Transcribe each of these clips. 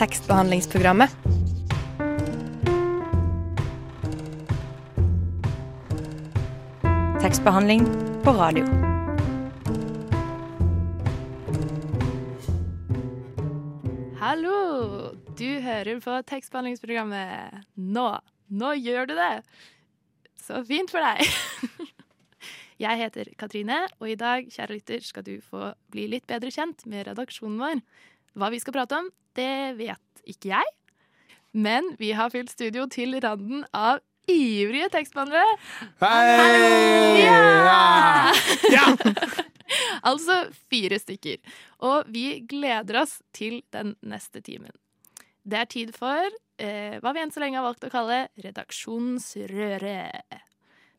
tekstbehandlingsprogrammet. Tekstbehandling på radio. Hallo! Du hører på tekstbehandlingsprogrammet nå. Nå gjør du det! Så fint for deg. Jeg heter Katrine, og i dag, kjære lytter, skal du få bli litt bedre kjent med redaksjonen vår. Hva vi skal prate om, det vet ikke jeg. Men vi har fylt studio til randen av ivrige tekstbehandlere. Hei! Ja! Ja! altså fire stykker. Og vi gleder oss til den neste timen. Det er tid for eh, hva vi enn så lenge har valgt å kalle Redaksjonens røre.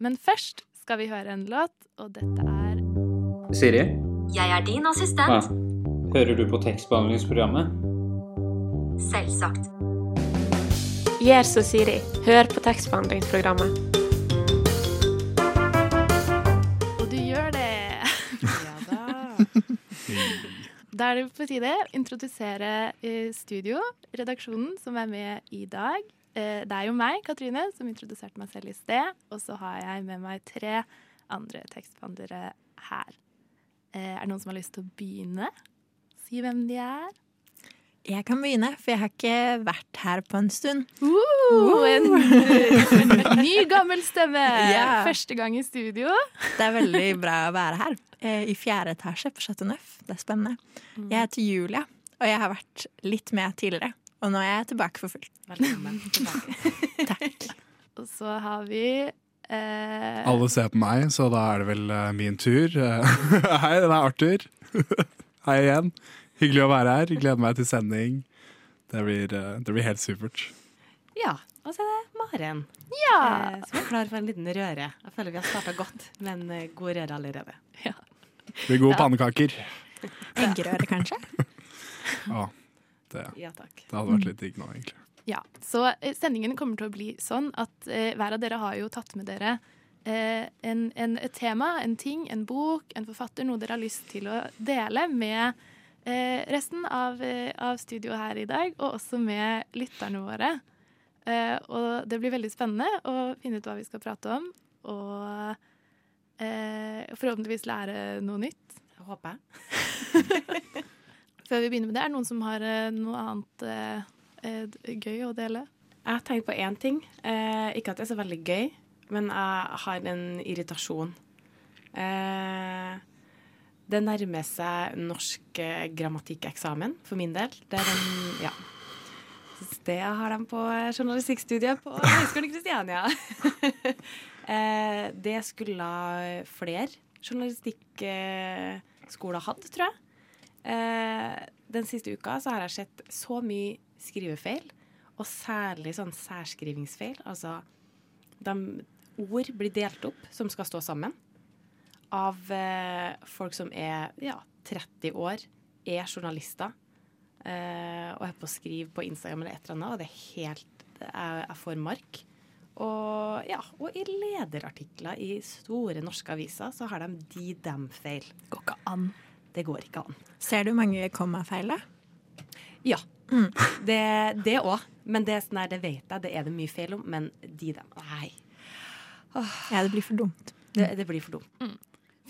Men først skal vi høre en låt, og dette er Siri? Jeg er din assistent. Hører du på tekstbehandlingsprogrammet? Selvsagt. Gjør som Siri. Hør på tekstbehandlingsprogrammet. Og du gjør det! Ja da. Da er det på tide å introdusere eh, studio, redaksjonen som er med i dag. Eh, Det er jo meg, Katrine, som introduserte meg selv i sted. Og så har jeg med meg tre andre tekstbehandlere her. Eh, Er det noen som har lyst til å begynne? Si hvem de er. Jeg kan begynne, for jeg har ikke vært her på en stund. Uh, en, en ny, gammel stemme! Yeah. Første gang i studio. Det er veldig bra å være her. eh, I fjerde etasje på Chateau Neuf. Det er spennende. Jeg heter Julia, og jeg har vært litt med tidligere. Og nå er jeg tilbake for fullt. Velkommen tilbake. Takk. Og så har vi eh, Alle ser på meg, så da er det vel eh, min tur. Eh, Hei, det er Arthur. Hei igjen. Hyggelig å være her. Gleder meg til sending. Det blir, eh, det blir helt supert. Ja, og så er det Maren, Ja! eh, som er klar for en liten røre. Jeg føler vi har starta godt med en eh, god røre allerede. Det blir gode pannekaker. Eggerøre, kanskje? Ja, det, Ja takk. det hadde vært litt digg nå, egentlig. Ja, så sendingen kommer til å bli sånn at eh, hver av dere har jo tatt med dere eh, en, en, et tema, en ting, en bok, en forfatter, noe dere har lyst til å dele med eh, resten av, eh, av studioet her i dag, og også med lytterne våre. Eh, og det blir veldig spennende å finne ut hva vi skal prate om, og eh, forhåpentligvis lære noe nytt. Jeg håper jeg. Før vi begynner med det, er det noen som har eh, noe annet gøy å dele? Jeg har tenkt på én ting. Eh, ikke at det er så veldig gøy, men jeg har en irritasjon. Eh, det nærmer seg norsk eh, grammatikkeksamen for min del. Det er den, ja. Det har de på journalistikkstudiet på Høgskolen i Kristiania. eh, det skulle flere journalistikkskoler hatt, tror jeg. Eh, den siste uka så har jeg sett så mye skrivefeil, og særlig sånn særskrivingsfeil. Altså de ord blir delt opp som skal stå sammen, av eh, folk som er ja, 30 år, er journalister, eh, og er på å skrive på Instagram eller et eller annet, og det er helt Jeg, jeg får mark. Og, ja, og i lederartikler i store norske aviser så har de de-dem-feil. Det Går ikke an. Det går ikke an. Ser du mange kommafeil, da? Ja. Det, det òg. Men det, er sånn det vet jeg, det er det mye feil om. Men de dem Nei. Ja, det blir for dumt. Det, det blir for dumt.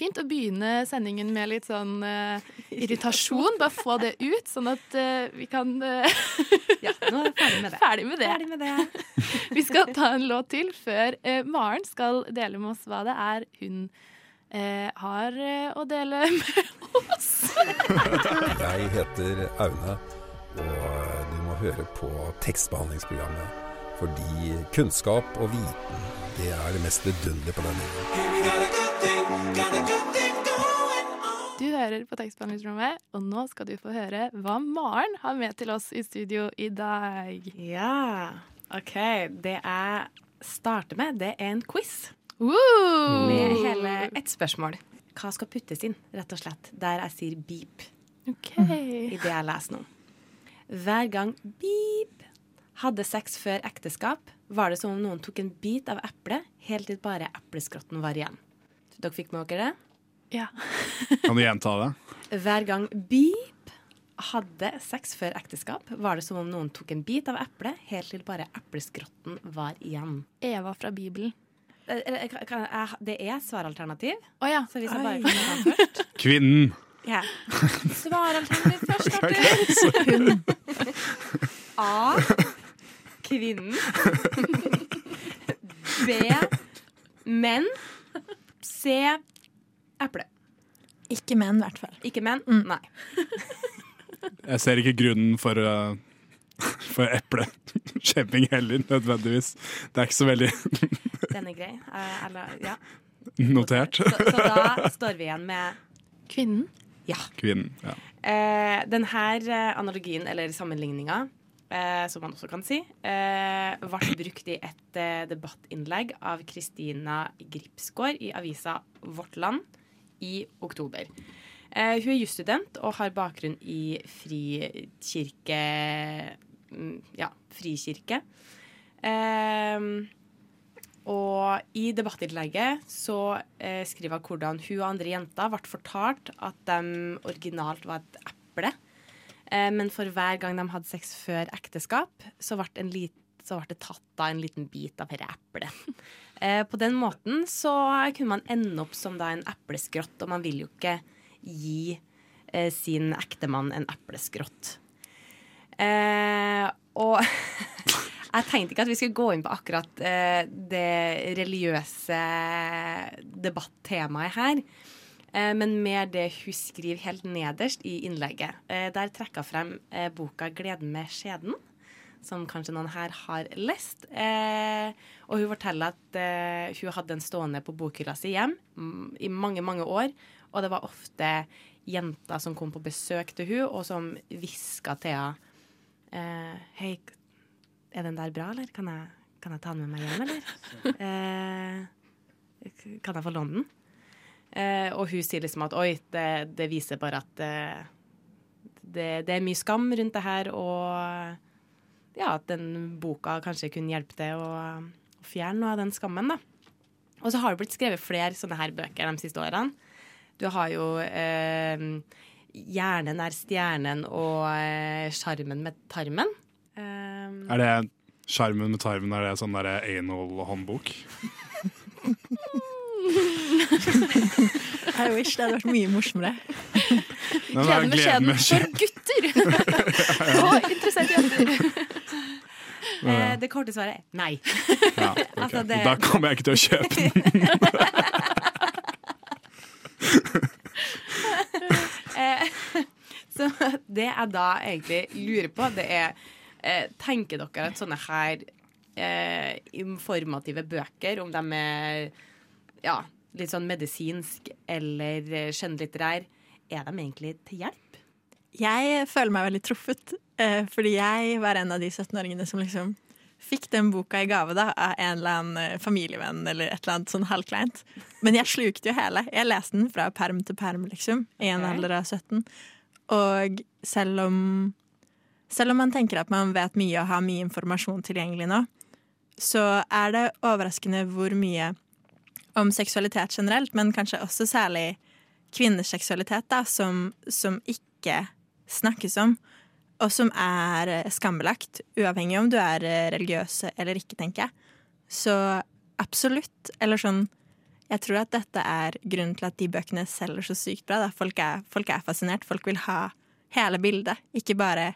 Fint å begynne sendingen med litt sånn uh, irritasjon. Bare få det ut, sånn at uh, vi kan uh, Ja, nå er vi ferdig med det. Ferdig med det. Ferdig med det. Vi skal ta en låt til før eh, Maren skal dele med oss hva det er hun eh, har å dele med oss. Jeg heter Aune, og du må høre på tekstbehandlingsprogrammet. Fordi kunnskap og viten, det er det mest vidunderlige på denne jorden. Du hører på tekstbehandlingsrommet, og nå skal du få høre hva Maren har med til oss i studio i dag. Ja, OK. Det jeg starter med, det er en quiz. Uh! Med hele ett spørsmål. Hva skal puttes inn, rett og slett, der jeg sier beep okay. i det jeg leser nå. Hver gang beep hadde sex før ekteskap, var det som om noen tok en bit av eplet, helt til bare epleskrotten var igjen. Dere fikk med dere det? Ja. Kan du gjenta det? Hver gang beep hadde sex før ekteskap, var det som om noen tok en bit av eplet, helt til bare epleskrotten var igjen. Eva fra Bibelen. Eh, eh, jeg- Det er svaralternativ, Å ja. så hvis jeg bare den først. Kvinnen. Ja. Svaralternativ først, Arthur. A. Kvinnen. B. Menn. C. Eple. Ikke menn, i hvert fall. Ikke menn? Mm. Nei. Jeg ser ikke grunnen for, uh, for epleskjemming heller, nødvendigvis. Det er ikke så veldig Den er grei. Eh, eller, ja. notert. Så, så da står vi igjen med Kvinnen. ja. Kvinnen. Ja. Eh, den her analogien, eller sammenligninga, eh, som man også kan si, eh, ble brukt i et eh, debattinnlegg av Kristina Gripsgaard i avisa Vårt Land i oktober. Eh, hun er jusstudent og har bakgrunn i frikirke mm, Ja, frikirke. Eh, og i debattinnlegget så eh, skriver hun hvordan hun og andre jenter ble fortalt at de originalt var et eple. Eh, men for hver gang de hadde sex før ekteskap, så ble, lit, så ble det tatt av en liten bit av dette eplet. Eh, på den måten så kunne man ende opp som da en epleskrott, og man vil jo ikke gi eh, sin ektemann en epleskrott. Og jeg tenkte ikke at vi skulle gå inn på akkurat det religiøse debattemaet her. Eh, men mer det hun skriver helt nederst i innlegget. Eh, der trekker hun frem eh, boka 'Gleden med skjeden', som kanskje noen her har lest. Og hun forteller at hun hadde den stående på bokhylla si hjem mm, i mange, mange år. Og det var ofte jenter som kom på besøk til hun, og som hviska til henne Hei, er den der bra, eller? Kan jeg, kan jeg ta den med meg hjem, eller? Kan jeg få låne den? Eh, og hun sier liksom at oi, det, det viser bare at eh, det, det er mye skam rundt det her, og ja, at den boka kanskje kunne hjelpe til å, å fjerne noe av den skammen, da. Og så har det blitt skrevet flere sånne her bøker de siste årene. Du har jo eh, 'Hjernen er stjernen' og eh, 'Sjarmen med tarmen'. Eh, Er det Sjarmen med tarmen, er det sånn derre anal-håndbok? I wish det hadde vært mye morsommere. Er Gleden med skjeden for gutter! Og interesserte jenter. eh, det korte svaret er nei. Ja, okay. Altså, det- Da kommer jeg ikke til å kjøpe den. Eh, så det jeg da egentlig lurer på, det er eh, Tenker dere at sånne her eh, informative bøker, om de er ja, litt sånn medisinsk eller eh, skjønnlitterær, er de egentlig til hjelp? Jeg føler meg veldig truffet, eh, fordi jeg var en av de 17-åringene som liksom fikk den boka i gave da, av en eller annen eh, familievenn eller et eller annet sånn halvkleint. Men jeg slukte jo hele. Jeg leste den fra perm til perm, liksom, i en okay. alder av 17. Og selv om, selv om man tenker at man vet mye og har mye informasjon tilgjengelig nå, så er det overraskende hvor mye om seksualitet generelt, men kanskje også særlig kvinners seksualitet, da, som, som ikke snakkes om, og som er eh, skambelagt, uavhengig om du er eh, religiøs eller ikke, tenker jeg. Så absolutt. Eller sånn Jeg tror at dette er grunnen til at de bøkene selger så sykt bra. Da. Folk, er, folk er fascinert. Folk vil ha hele bildet, ikke bare,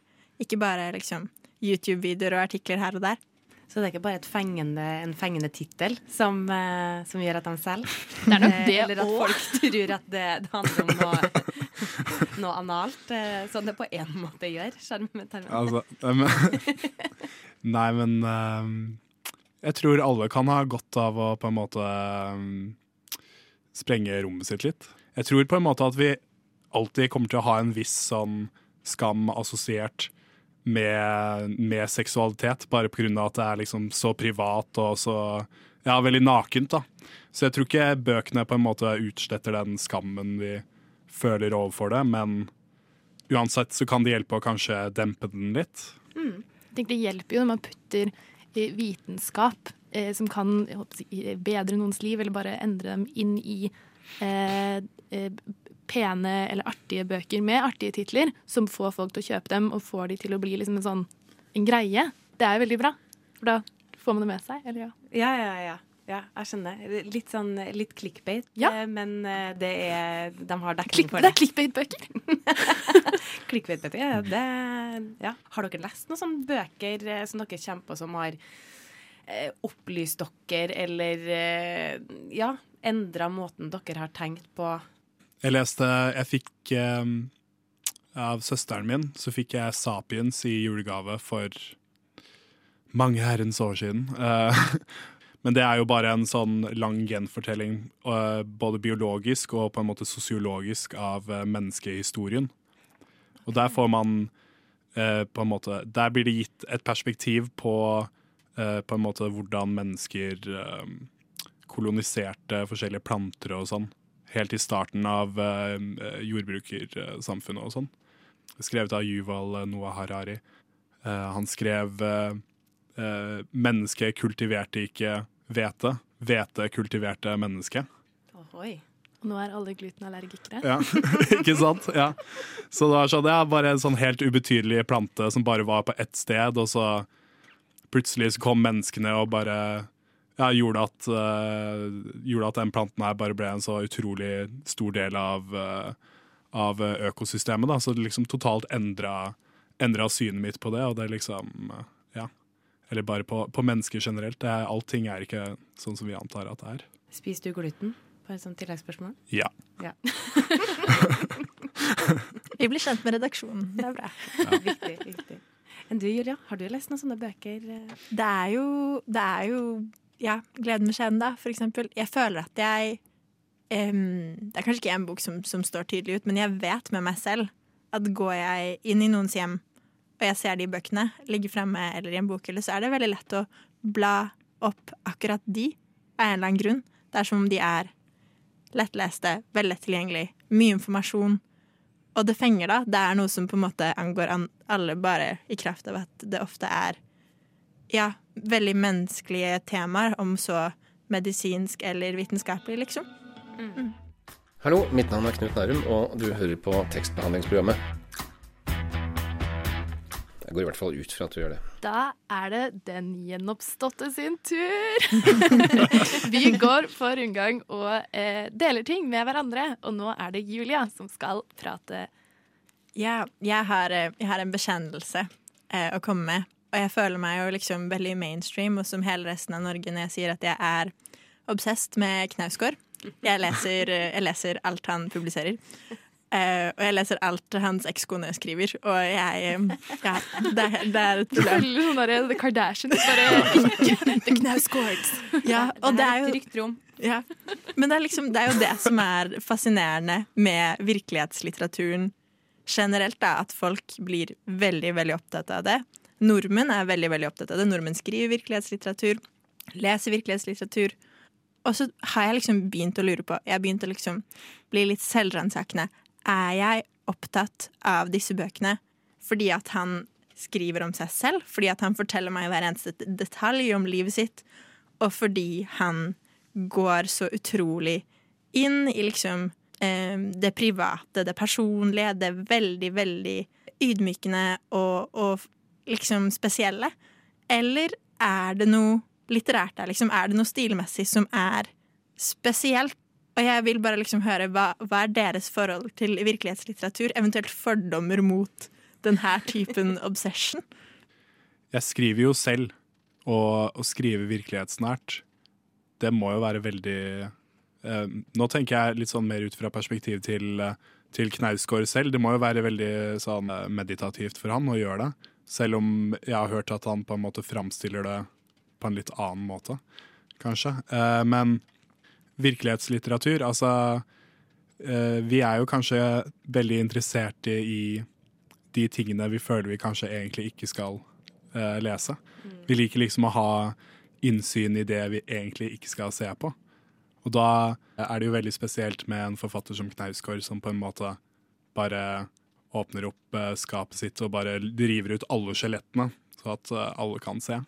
bare liksom YouTube-videoer og artikler her og der. Så det er ikke bare et fengende, en fengende tittel som, eh, som gjør at de selger? Det er nok Eh, det Eller at folk tror at det, det handler om noe, noe analt, eh, som det på en måte gjør. Altså, nei, men, nei, men jeg tror alle kan ha godt av å på en måte sprenge rommet sitt litt. Jeg tror på en måte at vi alltid kommer til å ha en viss sånn skam assosiert med, med seksualitet, bare av at det er liksom så privat og så ja, veldig nakent. da. Så jeg tror ikke bøkene på en måte utsletter den skammen vi føler overfor det, men uansett så kan det hjelpe å kanskje dempe den litt. Jeg tenker Det hjelper jo når man putter eh, vitenskap eh, som kan håper bedre noens liv, eller bare endre dem inn i eh, eh, pene eller artige bøker med artige titler som får folk til å kjøpe dem og får de til å bli liksom en sånn en greie. Det er jo veldig bra. For da får man det med seg. Eller ja. Ja, ja, ja. ja jeg skjønner. Litt sånn litt clickbait, Ja. eh, men eh, det er De har dekning for det det. er clickbait-bøker. Clickbait-bøker, ja, det ja. Har dere lest noen sånne bøker eh, som dere på som har eh, opplyst dere, eller eh, ja, endra måten dere har tenkt på? Jeg leste Jeg fikk eh, Av søsteren min så fikk jeg Sapiens i julegave for mange herrens år siden. Eh, men det er jo bare en sånn lang gjenfortelling, eh, både biologisk og på en måte sosiologisk, av eh, menneskehistorien. Og der får man eh, på en måte Der blir det gitt et perspektiv på eh, på en måte hvordan mennesker koloniserte forskjellige planter og sånn. Helt i starten av eh, jordbrukersamfunnet og sånn. Skrevet av Yuval Noah Harari. Eh, han skrev eh, eh, 'Mennesket kultiverte ikke hvete'. Hvete kultiverte mennesket. Ohoi. Og nå er alle glutenallergikere. Ja, ikke sant? Ja. Så det var sånn, ja, bare en sånn helt ubetydelig plante som bare var på ett sted, og så plutselig så kom menneskene og bare ja, gjorde, at, uh, gjorde at den planten her bare ble en så utrolig stor del av, uh, av økosystemet. Da. Så det liksom totalt endra, endra synet mitt på det, og det liksom uh, Ja. Eller bare på, på mennesker generelt. Det er, allting er ikke sånn som vi antar at det er. Spiser du gluten? På et sånt tilleggsspørsmål. Ja. Ja. Vi blir kjent med redaksjonen. Det er bra. viktig, viktig. Enn du, Julia, har du lest noen sånne bøker? eh? Det er jo, det er jo ja, Gleden med skjeden, da, for eksempel. Jeg føler at jeg um, Det er kanskje ikke en bok som, som står tydelig ut, men jeg vet med meg selv at går jeg inn i noens hjem, og jeg ser de bøkene ligge fremme eller i en bokhylle, så er det veldig lett å bla opp akkurat de av en eller annen grunn. Det er som om de er lettleste, veldig tilgjengelig, mye informasjon. Og det fenger, da. Det er noe som på en måte angår alle, bare i kraft av at det ofte er ja, veldig menneskelige temaer, om så medisinsk eller vitenskapelig, liksom. Hallo, mitt navn er Knut Nærum, og du hører på tekstbehandlingsprogrammet. Jeg går i hvert fall ut fra at du gjør det. Da er det den gjenoppståtte sin tur. Vi går på rundgang og eh, deler ting med hverandre, og nå er det Julia som skal prate. Ja, jeg har, eh, jeg har en bekjennelse eh, å komme med. Og jeg føler meg jo liksom veldig mainstream, og som hele resten av Norge når jeg sier at jeg er obsessed med Knausgård. Jeg leser, eh, jeg leser alt han publiserer. Uh, og jeg leser alt hans ekskone skriver, og jeg eh, Ja, det, det er et Du problem. føler sånn derre The Kardashians, bare The Knausgårds. Ja, og det er jo trygt rom. Ja. Men det er, liksom, det er jo det som er fascinerende med virkelighetslitteraturen generelt. Da, at folk blir veldig, veldig opptatt av det. Nordmenn er veldig veldig opptatt av det. Nordmenn skriver virkelighetslitteratur, leser virkelighetslitteratur. Og så har jeg liksom begynt å lure på Jeg har begynt å liksom bli litt selvransakende. Er jeg opptatt av disse bøkene fordi at han skriver om seg selv? Fordi at han forteller meg hver eneste detalj om livet sitt? Og fordi han går så utrolig inn i liksom eh, det private, det personlige, det veldig, veldig ydmykende og, og liksom spesielle? Eller er det noe litterært der, liksom? Er det noe stilmessig som er spesielt? Og jeg vil bare liksom høre hva, hva er deres forhold til virkelighetslitteratur, eventuelt fordommer mot denne typen obsession? Jeg skriver jo selv, og å skrive virkelighetsnært, det må jo være veldig eh, Nå tenker jeg litt sånn mer ut fra perspektiv til, eh, til Knausgård selv. Det må jo være veldig sånn eh, meditativt for han å gjøre det. Selv om jeg har hørt at han på en måte framstiller det på en litt annen måte, kanskje. Eh, men virkelighetslitteratur, altså eh, Vi er jo kanskje veldig interesserte i, de tingene vi føler vi kanskje egentlig ikke skal eh, lese. Vi liker liksom å ha innsyn i det vi egentlig ikke skal se på. Og da er det jo veldig spesielt med en forfatter som Knausgård, som på en måte bare åpner opp eh, skapet sitt og bare driver ut alle skjelettene, så at eh, alle kan se.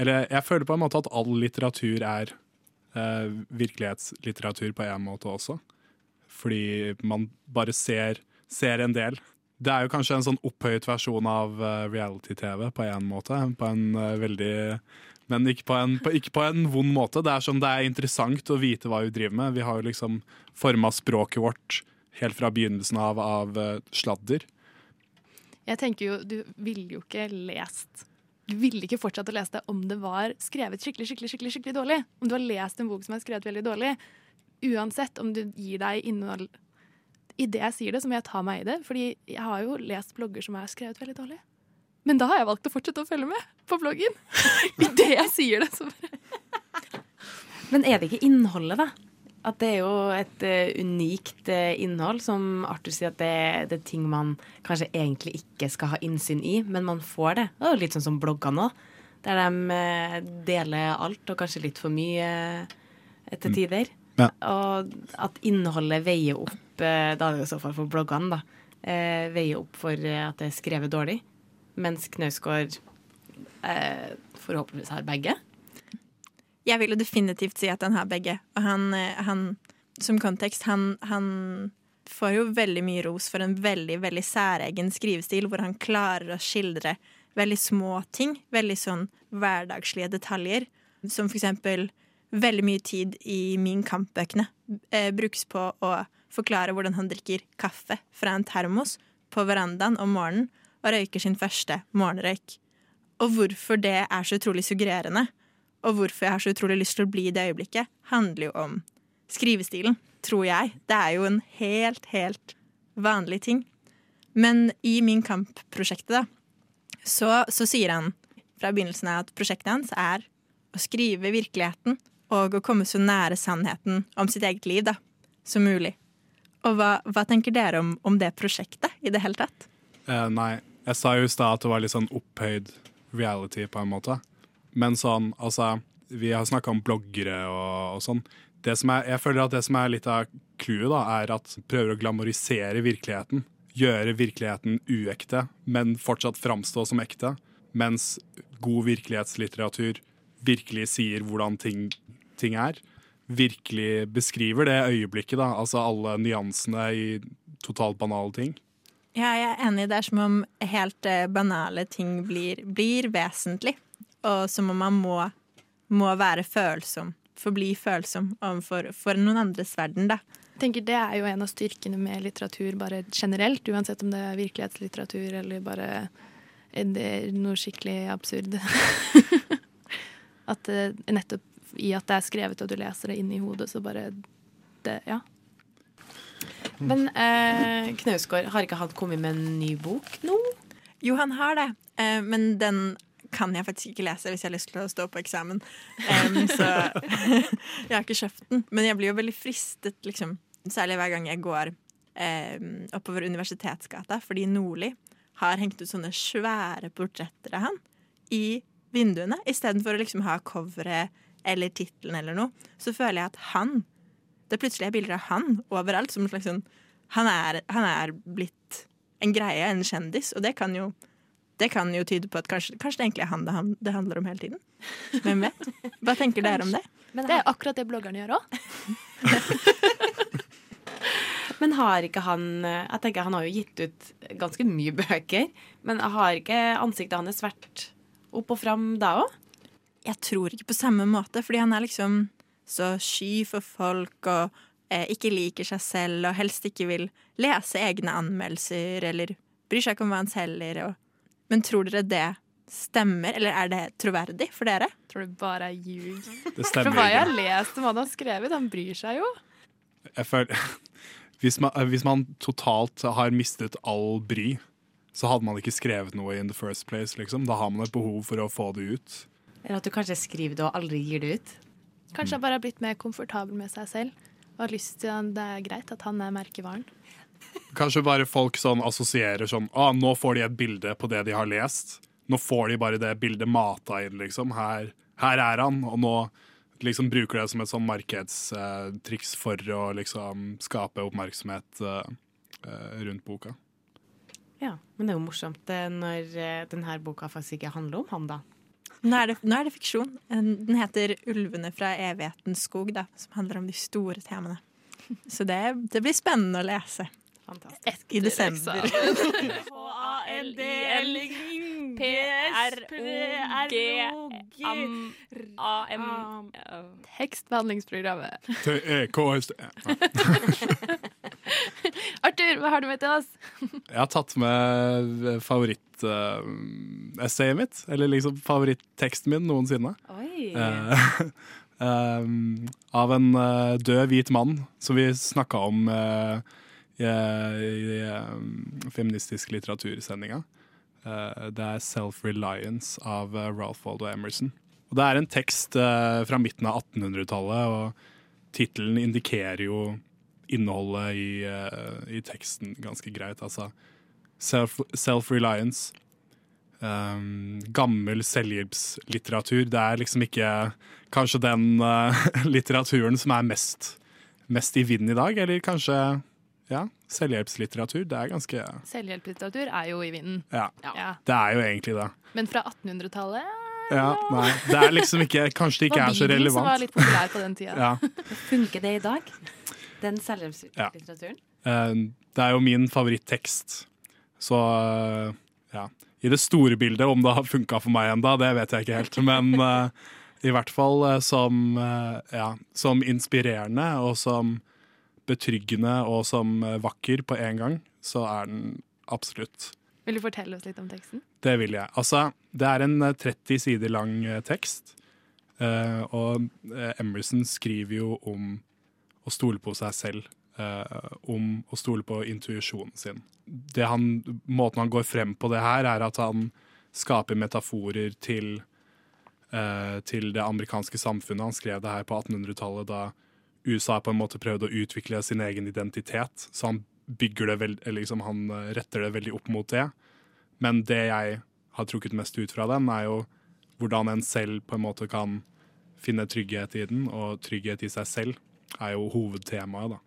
Eller jeg føler på en måte at all litteratur er eh, virkelighetslitteratur på en måte også. fordi man bare ser, ser en del. Det er jo kanskje en sånn opphøyet versjon av eh, reality-TV på en måte. På en veldig Men ikke på, en, på, ikke på en vond måte. Det er sånn det er interessant å vite hva vi driver med. Vi har jo liksom forma språket vårt helt fra begynnelsen av av eh, sladder. Jeg tenker jo, Du ville jo ikke lest Du ville ikke fortsatt å lese det om det var skrevet skikkelig skikkelig, skikkelig, skikkelig dårlig. Om du har lest en bok som er skrevet veldig dårlig. Uansett om du gir deg innhold i det jeg sier det, så må jeg ta meg i det. Fordi jeg har jo lest blogger som er skrevet veldig dårlig. Men da har jeg valgt å fortsette å følge med på bloggen. I det jeg sier det, så Men er det ikke innholdet, da? At det er jo et uh, unikt uh, innhold, som Arthur sier at det, det er ting man kanskje egentlig ikke skal ha innsyn i, men man får det. Jo litt sånn som bloggene òg, der de uh, deler alt, og kanskje litt for mye eh, til tider. Ja. Og at innholdet veier opp, eh, da er det i så fall for bloggene, da, eh, veier opp for eh, at det er skrevet dårlig. Mens Knausgård eh, forhåpentligvis har begge. Jeg vil jo definitivt si at han har begge. Og han, eh, han som kontekst, han, han får jo veldig mye ros for en veldig, veldig særegen skrivestil, hvor han klarer å skildre veldig små ting. Veldig sånn hverdagslige detaljer. Som for eksempel veldig mye tid i Min Kamp-bøkene eh, brukes på å forklare hvordan han drikker kaffe fra en termos på verandaen om morgenen og røyker sin første morgenrøyk. Og hvorfor det er så utrolig suggererende, og hvorfor jeg har så utrolig lyst til å bli i det øyeblikket, handler jo om skrivestilen, tror jeg. Det er jo en helt, helt vanlig ting. Men i Min Kamp-prosjektet, da, så, så sier han fra begynnelsen av at prosjektet hans er å skrive virkeligheten og å komme så nære sannheten om sitt eget liv da, som mulig. Og hva, hva tenker dere om, om det prosjektet i det hele tatt? Eh, nei, jeg sa jo i stad at det var litt sånn opphøyd reality på en måte. Men sånn, altså Vi har snakka om bloggere og, og sånn. Er, jeg føler at det som er litt av clouet, da, er at prøver å glamorisere virkeligheten. Gjøre virkeligheten uekte, men fortsatt framstå som ekte. Mens god virkelighetslitteratur virkelig sier hvordan ting, ting er. Virkelig beskriver det øyeblikket, da. Altså alle nyansene i totalt banale ting. Ja, jeg er enig. Det er som om helt eh, banale ting blir, blir vesentlig. Og som om man må, må være følsom, forbli følsom overfor for noen andres verden, da. Jeg tenker Det er jo en av styrkene med litteratur bare generelt, uansett om det er virkelighetslitteratur eller bare det noe skikkelig absurd. at eh, nettopp i at det er skrevet og du leser det inn i hodet, så bare det, Ja. Men eh, Knausgård, har ikke han kommet med en ny bok nå? Jo, han har det, eh, men den kan jeg faktisk ikke lese hvis jeg har lyst til å stå på eksamen. Um, så jeg har ikke kjøpt den. Men jeg blir jo veldig fristet, liksom. Særlig hver gang jeg går um, oppover Universitetsgata, fordi Nordli har hengt ut sånne svære portretter av han i vinduene. Istedenfor å liksom ha coveret eller tittelen eller noe, så føler jeg at han Det plutselig er bilder av han overalt. Som en slags sånn han er, han er blitt en greie, en kjendis, og det kan jo det kan jo tyde på at kanskje, kanskje det egentlig er han det, han det handler om hele tiden. Hvem vet? Hva tenker dere om det? det er akkurat det bloggerne gjør òg. Men har ikke han Jeg tenker Han har jo gitt ut ganske mye bøker, men har ikke ansiktet hans vært opp og fram da òg? Jeg tror ikke på samme måte, fordi han er liksom så sky for folk og eh, ikke liker seg selv og helst ikke vil lese egne anmeldelser eller bryr seg ikke om hva han selger. Og... Men tror dere det stemmer, eller er det troverdig for dere? Tror det bare er ljug. Det For stemmer hva jeg har lest om hva han har skrevet, han bryr seg jo. Jeg føler, hvis, man, hvis man totalt har mistet all bry, så hadde man ikke skrevet noe in the first place. Liksom. Da har man et behov for å få det ut. Eller at du kanskje skriver det og aldri gir det ut? Kanskje han bare har blitt mer komfortabel med seg selv. Og har lyst til at det er greit at han er merkevaren. Kanskje bare folk sånn assosierer sånn ah, Nå får de et bilde på det de har lest. Nå får de bare det bildet mata inn, liksom. Her, her er han. Og nå liksom bruker det som et sånn markedstriks for å liksom skape oppmerksomhet eh, eh, rundt boka. Ja, Men det er jo morsomt eh, når eh, denne boka faktisk ikke handler om han, da. Nå er, det, nå er det fiksjon. Den heter 'Ulvene fra evighetens skog', da, som handler om de store temaene. Så det, det blir spennende å lese Fantastisk. i desember. P-R-O-G-A-M Tekstbehandlingsprogrammet. T-E-K-S-T. Arthur, hva har du med til oss? Jeg har tatt med favorittessayet mitt, eller liksom favorittteksten min noensinne. Oi. Eh, um, av en eh, død hvit mann, som vi snakka om eh, i, i um, feministisk litteratursendinga. Uh, det er 'Self-Reliance' av uh, Ralph Waldo Emerson. Og det er en tekst uh, fra midten av 1800-tallet, og tittelen indikerer jo innholdet i, eh, i teksten ganske greit. Altså self- self-reliance. Um, gammel selvhjelpslitteratur. Det er liksom ikke kanskje den eh, litteraturen som er mest, mest i vinden i dag, eller kanskje ja, selvhjelpslitteratur. Det er ganske Selvhjelpslitteratur er jo i vinden. Ja, Ja. det er jo egentlig det. Men fra 1800-tallet Ja, nei, det er liksom ikke Kanskje det ikke er så Bibelen som var litt populær på den tida. Ja. Funker det i dag? Den selvhjelpslitteraturen? Ja. Det er jo min favorittekst. Så eh, ja. I det store bildet, om det har funka for meg enda, det vet jeg ikke helt. Men eh, i hvert fall eh, som, eh, ja, som inspirerende og som betryggende og som eh, vakker på en gang, så er den absolutt Vil du fortelle oss litt om teksten? det vil jeg. Altså, det er en eh, 30 sider lang eh, tekst. eh, og eh, Emerson skriver jo om å stole på seg selv. eh, om å stole på intuisjonen sin. Det han, måten han går frem på det her, er at han skaper metaforer til, eh, til det amerikanske samfunnet. Han skrev det her på 1800-tallet, da USA på en måte prøvd å utvikle sin egen identitet. Så han bygger det veld, liksom han eh, retter det veldig opp mot det. Men det jeg har trukket mest ut fra den, er jo hvordan en selv på en måte kan finne trygghet i den, og trygghet i seg selv er jo hovedtemaet, da.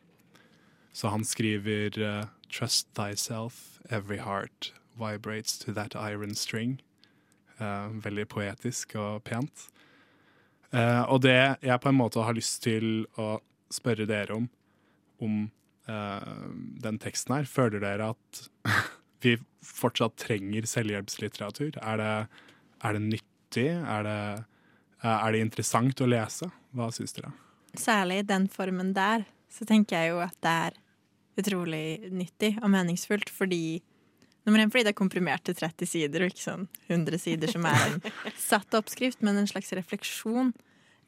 Så han skriver eh, Trust thyself, every heart vibrates to that iron string. Eh, veldig poetisk og pent. Eh, og det jeg på en måte har lyst til å spørre dere om, om uh, den teksten her, føler dere at vi fortsatt trenger selvhjelpslitteratur? Er det, er det nyttig? Er det, er det interessant å lese? Hva syns dere? Særlig i den formen der, så tenker jeg jo at det er utrolig nyttig og meningsfullt, fordi Nummer én fordi det er komprimert til 30 sider, og ikke sånn 100 sider som er en satt oppskrift, men en slags refleksjon.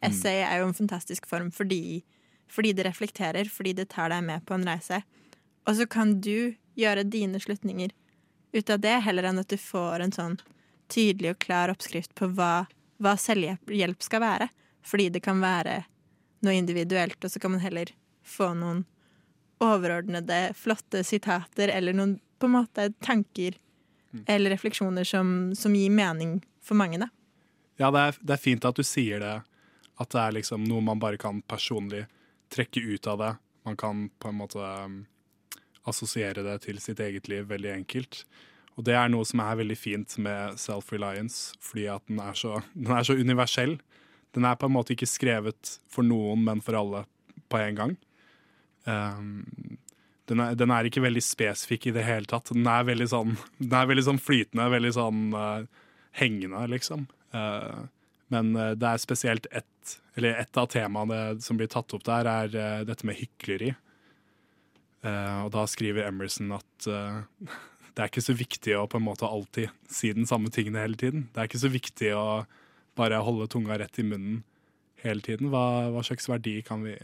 Essay er jo en fantastisk form fordi, fordi det reflekterer, fordi det tar deg med på en reise. Og så kan du gjøre dine slutninger ut av det, heller enn at du får en sånn tydelig og klar oppskrift på hva, hva selvhjelp skal være. Fordi det kan være noe individuelt, og så kan man heller få noen overordnede, flotte sitater eller noen på en måte tanker eller refleksjoner som, som gir mening for mange, da. Ja, det er, det er fint at du sier det. At det er liksom noe man bare kan personlig trekke ut av det. Man kan på en måte um, assosiere det til sitt eget liv veldig enkelt. Og det er noe som er veldig fint med self-reliance, fordi at den er, så, den er så universell. Den er på en måte ikke skrevet for noen, men for alle på en gang. Um, den, er, den er ikke veldig spesifikk i det hele tatt. Den er veldig sånn, er veldig sånn flytende, veldig sånn uh, hengende, liksom. Uh, men uh, det er spesielt ett, eller et av temaene som blir tatt opp der, er uh, dette med hykleri. Uh, og da skriver Emerson at uh, det er ikke så viktig å på en måte alltid si den samme tingene hele tiden. Det er ikke så viktig å bare holde tunga rett i munnen hele tiden. Hva, hva slags verdi kan vi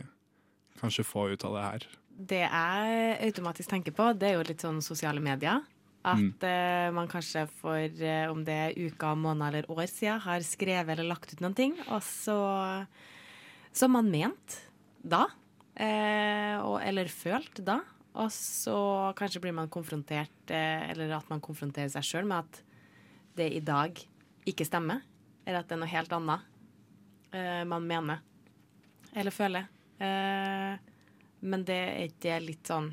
kanskje få ut av det her? Det jeg automatisk tenker på, det er jo litt sånn sosiale medier. At Mm. man kanskje for eh, om det er uker, måneder eller år siden har skrevet eller lagt ut noen ting, og så som man mente da. Eh, og, eller følt da. Og så kanskje blir man konfrontert, eller at man konfronterer seg sjøl med at det i dag ikke stemmer. Eller at det er noe helt annet man mener. Eller føler. Men det er ikke litt sånn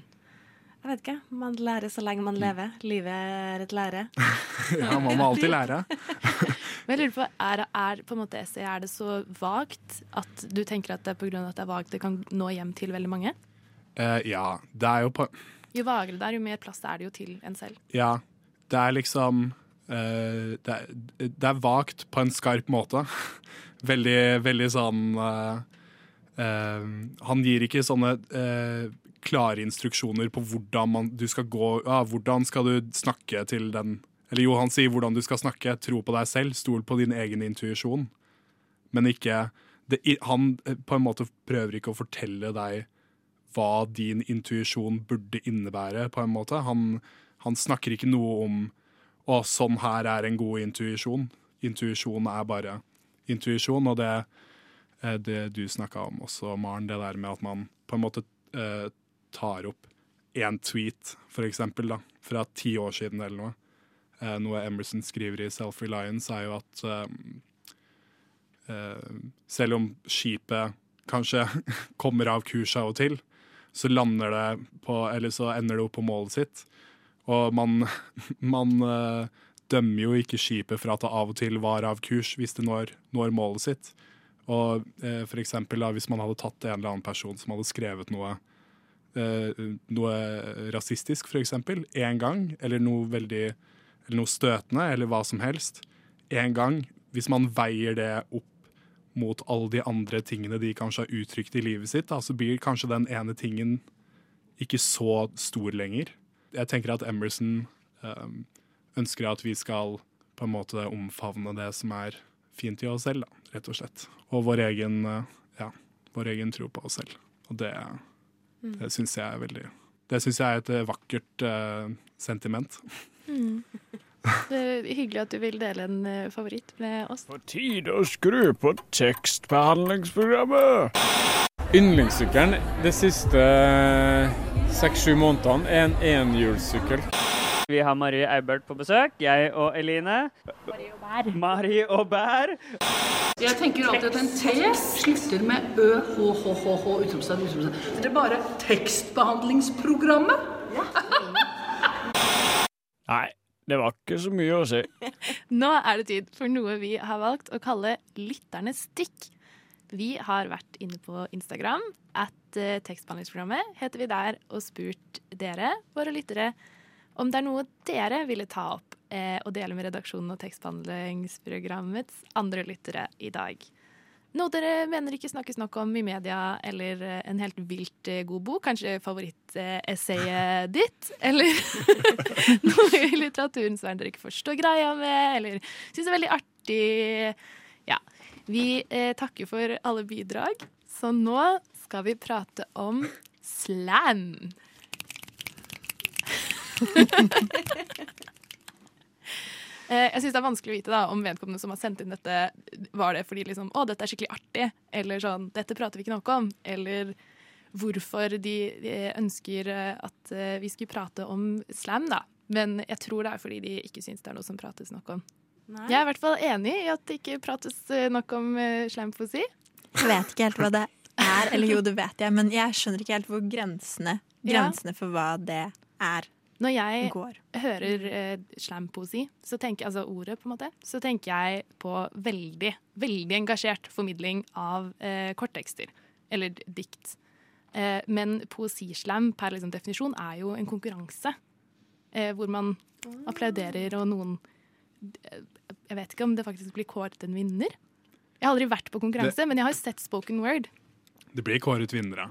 Jeg vet ikke. Man lærer så lenge man lever. Livet er et lære. Ja, man må alltid lære. Men jeg lurer på, er, er på en måte er det så vagt at du tenker at det er pga. at det er vagt det kan nå hjem til veldig mange? Uh, ja, det er jo på Jo vagere det er, jo mer plass er det jo til en selv. Ja, det er liksom uh, det, er, det er vagt på en skarp måte. veldig, veldig sånn uh, Han gir ikke sånne klare instruksjoner på hvordan man, du skal gå ja, Hvordan skal du snakke til den Eller jo, han sier hvordan du skal snakke. Tro på deg selv. Stol på din egen intuisjon. Men ikke det, Han eh, på en måte prøver ikke å fortelle deg hva din intuisjon burde innebære, på en måte. Han, han snakker ikke noe om å, sånn her er en god intuisjon. Intuisjon er bare intuisjon, og det, eh, det du snakka om også, Maren, det der med at man på en måte eh, tar opp én tweet, for eksempel, da, fra ti år siden eller noe. Eh, noe Emerson skriver i Self-Reliance, er jo at eh, eh, selv om skipet kanskje kommer av kurs av og til, så lander det på Eller så ender det opp på målet sitt. Og man, man eh, dømmer jo ikke skipet for at det av og til var av kurs hvis det når, når målet sitt. Og eh, for eksempel da, hvis man hadde tatt en eller annen person som hadde skrevet noe noe rasistisk, eksempel, én gang, eller noe veldig eller noe støtende, eller hva som helst, én gang, hvis man veier det opp mot alle de andre tingene de kanskje har uttrykt i livet sitt, da, så blir kanskje den ene tingen ikke så stor lenger. Jeg tenker at Emerson um, ønsker at vi skal på en måte omfavne det som er fint i oss selv, da, rett og slett. Og vår egen, uh, ja, vår egen tro på oss selv. Og det, Mm. det syns jeg er veldig Det syns jeg er et uh, vakkert uh, sentiment. Mm. Det er hyggelig at du vil dele en eh, favoritt med oss. På tide å skru på tekstbehandlingsprogrammet. Yndlingssykkelen de siste seks-sju månedene er en enhjulssykkel. Vi har Marie Eibert på besøk, jeg og Eline. Marie og Bær. Jeg tenker alltid at en T slutter med ø, h, h, h, h, utropstegn, utropstegn. Det er bare tekstbehandlingsprogrammet. Nei, det var ikke så mye å si. Nå er det tid for noe vi har valgt å kalle lytternes stikk. Vi har vært inne på Instagram. At eh, tekstbehandlingsprogrammet heter vi der og spurt dere, våre lyttere, om det er noe dere ville ta opp eh, og dele med redaksjonen og tekstbehandlingsprogrammets andre lyttere i dag. Noe dere mener ikke snakkes nok om i media, eller eh, en helt vilt eh, god bok. Kanskje favorittessayet ditt? Eller noe i litteraturen som dere ikke forstår greia med, eller syns er veldig artig. Ja. Vi eh, takker for alle bidrag, så nå skal vi prate om slam. Eh, Jeg synes Det er vanskelig å vite da, om vedkommende som har sendt inn dette, var det fordi liksom, å, dette er skikkelig artig, eller sånn, dette prater vi ikke nok om, eller hvorfor de, de ønsker eh, at eh, vi skulle prate om slam. da. Men jeg tror det er fordi de ikke syns det er noe som prates nok om. Nei. Jeg er i hvert fall enig i at det ikke prates nok om uh, slampoesi. Jeg vet ikke helt hva det er, eller jo, det vet jeg, men jeg skjønner ikke helt hvor grensene, Ja. grensene for hva det er. Når jeg Går. hører eh, slampoesi, så tenker altså ordet på en måte, så tenker jeg på veldig, veldig engasjert formidling av eh, korttekster. Eller dikt. Eh, men poesislam per liksom, definisjon er jo en konkurranse. Eh, hvor man applauderer, og noen eh, Jeg vet ikke om det faktisk blir kåret en vinner. Jeg har aldri vært på konkurranse, Det- men jeg har sett spoken word. Det blir kåret vinnere.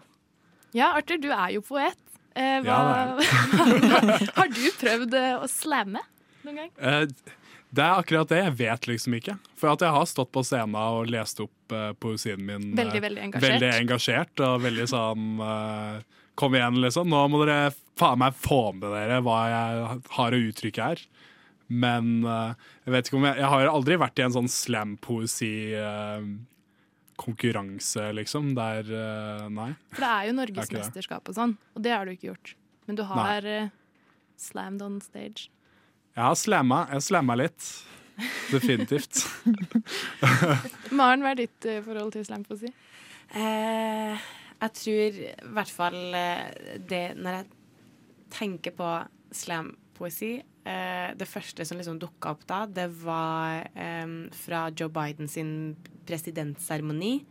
Ja, Arthur, du er jo poet. Eh, hva, Ja, har du prøvd eh, å slamme noen gang? Eh, det er akkurat det. Jeg vet liksom ikke. For at jeg har stått på scenen og lest opp uh, poesien min. eh, Veldig, veldig engasjert. Veldig engasjert og veldig sånn uh, Kom igjen, liksom. Nå må dere faen meg få med dere hva jeg har å uttrykke her. Men jeg vet ikke om jeg Jeg har aldri vært i en sånn slampoesi-konkurranse, liksom. Der eh, Nei. For det er jo Er norgesmesterskap og sånn, og det har du ikke gjort. Men du har uh, slammed on stage. Jeg har slamma. Jeg slamma litt. Definitivt. Maren, hva er ditt uh, forhold til slampoesi? Eh, jeg tror i hvert fall det Når jeg tenker på slampoesi eh, Det første som liksom dukka opp da, det var eh, fra Joe Biden sin presidentseremoni.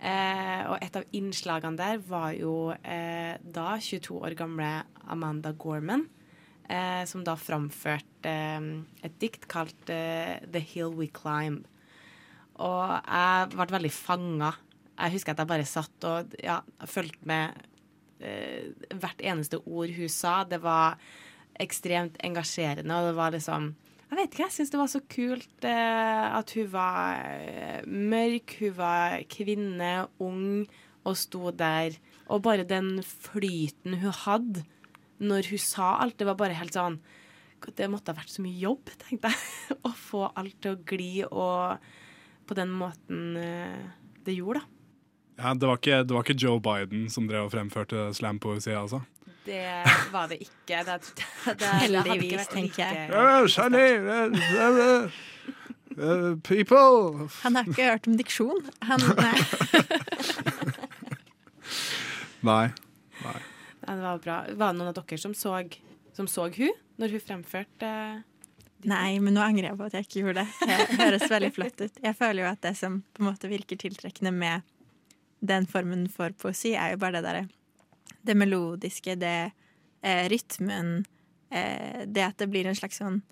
Eh, og et av innslagene der var jo da 22 år gamle Amanda Gorman, som da framførte et dikt kalt 'The Hill We Climb'. Og jeg ble veldig fanga. Jeg husker at jeg bare satt og ja, fulgte med eh, hvert eneste ord hun sa. Det var ekstremt engasjerende, og det var liksom Jeg vet ikke, jeg syns det var så kult eh, at hun var eh, mørk, hun var kvinne, ung, og sto der. Og bare den flyten hun hadde når hun sa alt, det var bare helt sånn Det måtte ha vært så mye jobb, tenkte jeg. Å få alt til å gli og på den måten eh, det gjorde, da. Ja, det, var ikke, det var ikke Joe Biden som drev og fremførte slampoesi, altså? Det var det ikke. Det, det, det Heldigvis, tenker jeg. uh, uh, uh, people Han har ikke hørt om diksjon. Han, nei. Nei. Nei. Nei, det var bra. Var det noen av dere som så, som så hun når hun fremførte Nei, men nå angrer jeg på at jeg ikke gjorde det. Det høres veldig flott ut. Jeg føler jo at det som på en måte virker tiltrekkende med den formen for poesi, er jo bare det derre Det melodiske, det eh, rytmen, eh, det at det blir en slags sånn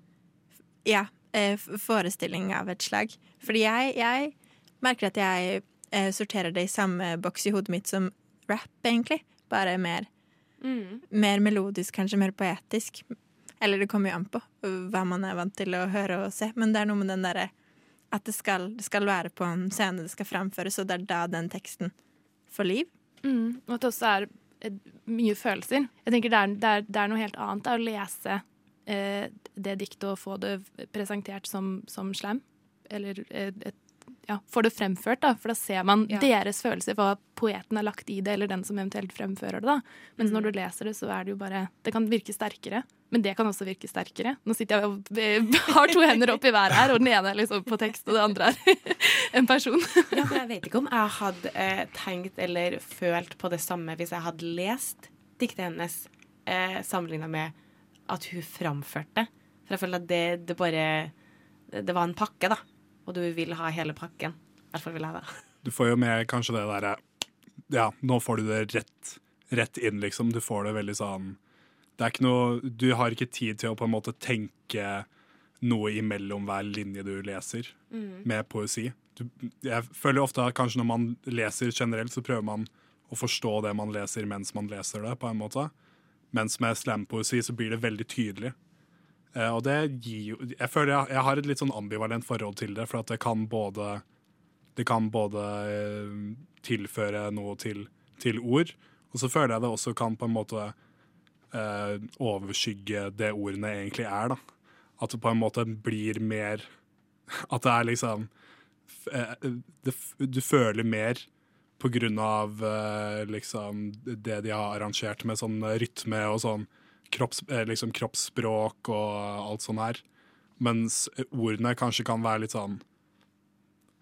Ja, eh, forestilling av et slag. Fordi jeg, jeg merker at jeg eh, sorterer det i samme boks i hodet mitt som rap, egentlig. Bare mer Mm. mer melodisk, kanskje mer poetisk. Eller det kommer jo an på hva man er vant til å høre og se. Men det er noe med den derre at det skal, det skal være på en scene, det skal framføres, og det er da den teksten får liv. Mm, og at det også er mye følelser. Jeg tenker Det er, det er, det er noe helt annet da, å lese eh, det diktet og få det presentert som, som slam. Eller eh, et, ja, får det fremført, da. For da ser man Ja. deres følelser, hva poeten har lagt i det, eller den som eventuelt fremfører det. da. Mens når du leser det, så er det jo bare Det kan virke sterkere. Men det kan også virke sterkere. Nå sitter jeg og eh, har to hender opp i været her, og den ene er liksom på tekst, og det andre er en person. Ja, men jeg vet ikke om jeg hadde eh, tenkt eller følt på det samme hvis jeg hadde lest diktet hennes eh, sammenligna med at hun framførte. For jeg føler at det, det bare Det var en pakke, da. Og du vil ha hele pakken. I hvert fall vil jeg det. Du får jo med kanskje det derre Ja, nå får du det rett, rett inn, liksom. Du får det veldig sånn Det er ikke noe Du har ikke tid til å på en måte tenke noe imellom hver linje du leser Mm. med poesi. Du, jeg føler ofte at kanskje når man leser generelt, så prøver man å forstå det man leser mens man leser det, på en måte. Mens med slampoesi så blir det veldig tydelig. Eh, og det gir jo Jeg føler jeg, jeg har et litt sånn ambivalent forhold til det, for at det kan både Det kan både eh, tilføre noe til, til ord, og så føler jeg det også kan på en måte eh, overskygge det ordene egentlig er, da. At det på en måte blir mer At det er liksom eh, det, Du føler mer på grunn av eh, liksom det de har arrangert med sånn rytme og sånn kropps, eh, liksom kroppsspråk og alt sånn her. Mens ordene kanskje kan være litt sånn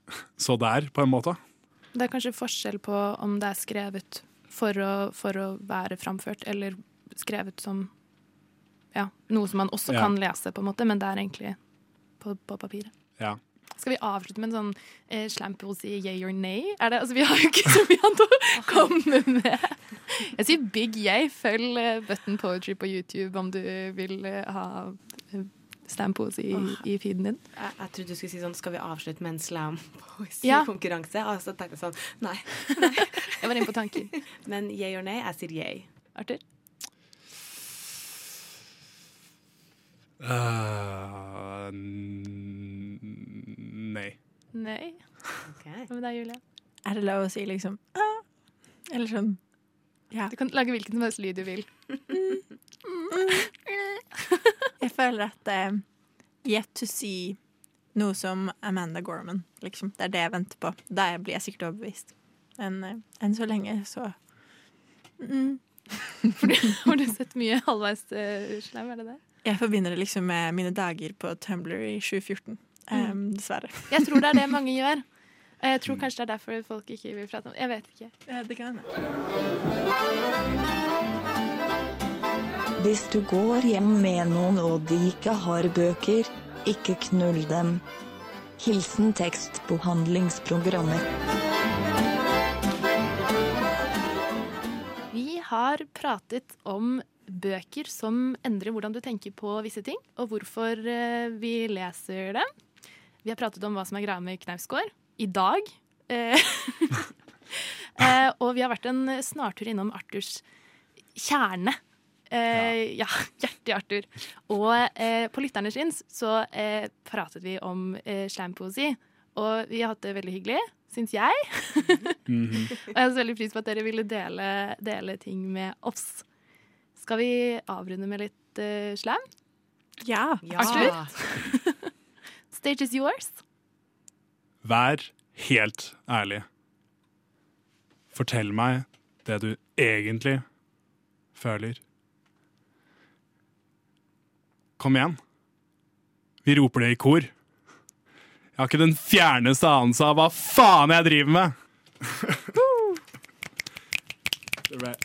så der, på en måte. Det er kanskje forskjell på om det er skrevet for å, for å være framført, eller skrevet som ja, noe som man også Ja. kan lese, på en måte, men det er egentlig på, på papiret. Ja. Skal vi avslutte med en sånn eh, slampoesi yay or nay? Er det, altså, vi har jo ikke så mye annet å komme med. Jeg sier big yay. Følg eh, Button Poetry på YouTube om du vil eh, ha eh, slampoesi i, Åh. i feeden din. Jeg, jeg trodde du skulle si sånn Skal vi avslutte med en slampoesi-konkurranse? Ja. Og så tenkte jeg sånn Nei. Jeg var inne på tanken. Men yay or nay? Jeg sier yay. Arthur? Eh, n- nei. Hva med deg, Julie? Er det lov å si liksom ah, Eller sånn ja. Du kan lage hvilken som helst lyd du vil. Jeg føler at det er Yet to see noe som Amanda Gorman, liksom. Det er det jeg venter på. Da blir jeg sikkert overbevist. Men uh, enn så lenge, så mm. Har du sett mye halvveis uh, slam, er det det? Jeg forbinder det liksom med mine dager på Tumblr i 2014. eh, dessverre. Jeg tror det er det mange gjør. Jeg tror kanskje det er derfor folk ikke vil prate om det. Jeg vet ikke. det kan Hvis du går hjem med noen og de ikke har bøker, ikke knull dem. Hilsen tekstbehandlingsprogrammet. har pratet om bøker som endrer hvordan du tenker på visse ting, og hvorfor eh, vi leser dem. Vi har pratet om hva som er greia med Knausgård i dag. Eh, eh, og vi har vært en snartur innom Arthurs kjerne. Eh, ja, hjertet i Arthur. Og eh, på Lytterne sin så eh, pratet vi om eh, slampoesi. Og vi har hatt det veldig hyggelig, syns jeg. Mhm. Og jeg setter veldig pris på at dere ville dele, dele ting med oss. Skal vi avrunde med litt eh, slam? Ja. Arthur? Stage is yours. Vær helt ærlig. Fortell meg det du egentlig føler. Kom igjen. Vi roper det i kor. Jeg har ikke den fjerneste anelse av hva faen jeg driver med. Det ble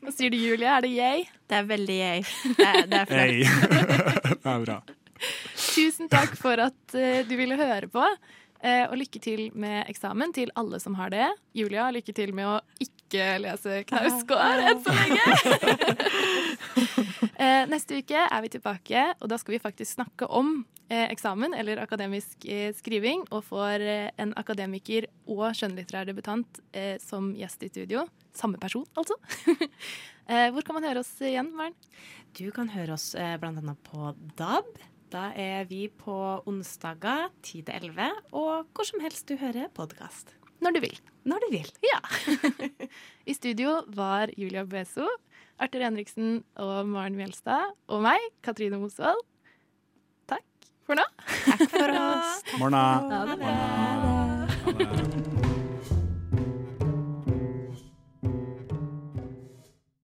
Hva sier du, Julie? Er det yay? Det er veldig yay. Det er, det er flott. Hey. Det er bra. Tusen takk for at uh, du ville høre på. Uh, og lykke til med eksamen til alle som har det. Julia, lykke til med å ikke lese Knausgård enn så lenge. uh, neste uke er vi tilbake, og da skal vi faktisk snakke om eksamen eller akademisk skriving, og får en akademiker og skjønnlitterær debutant som gjest i studio. Samme person, altså. hvor kan man høre oss igjen, Maren? Du kan høre oss blant annet på DAB. Da er vi på onsdager 10 til 11, og hvor som helst du hører podkast. Når du vil. Når du vil. Ja. I studio var Julia Beso, Arthur Henriksen og Maren Mjelstad. Og meg, Katrine Mosvold. Takk for nå. Takk for oss. Morna. Ha det bra. Ha det.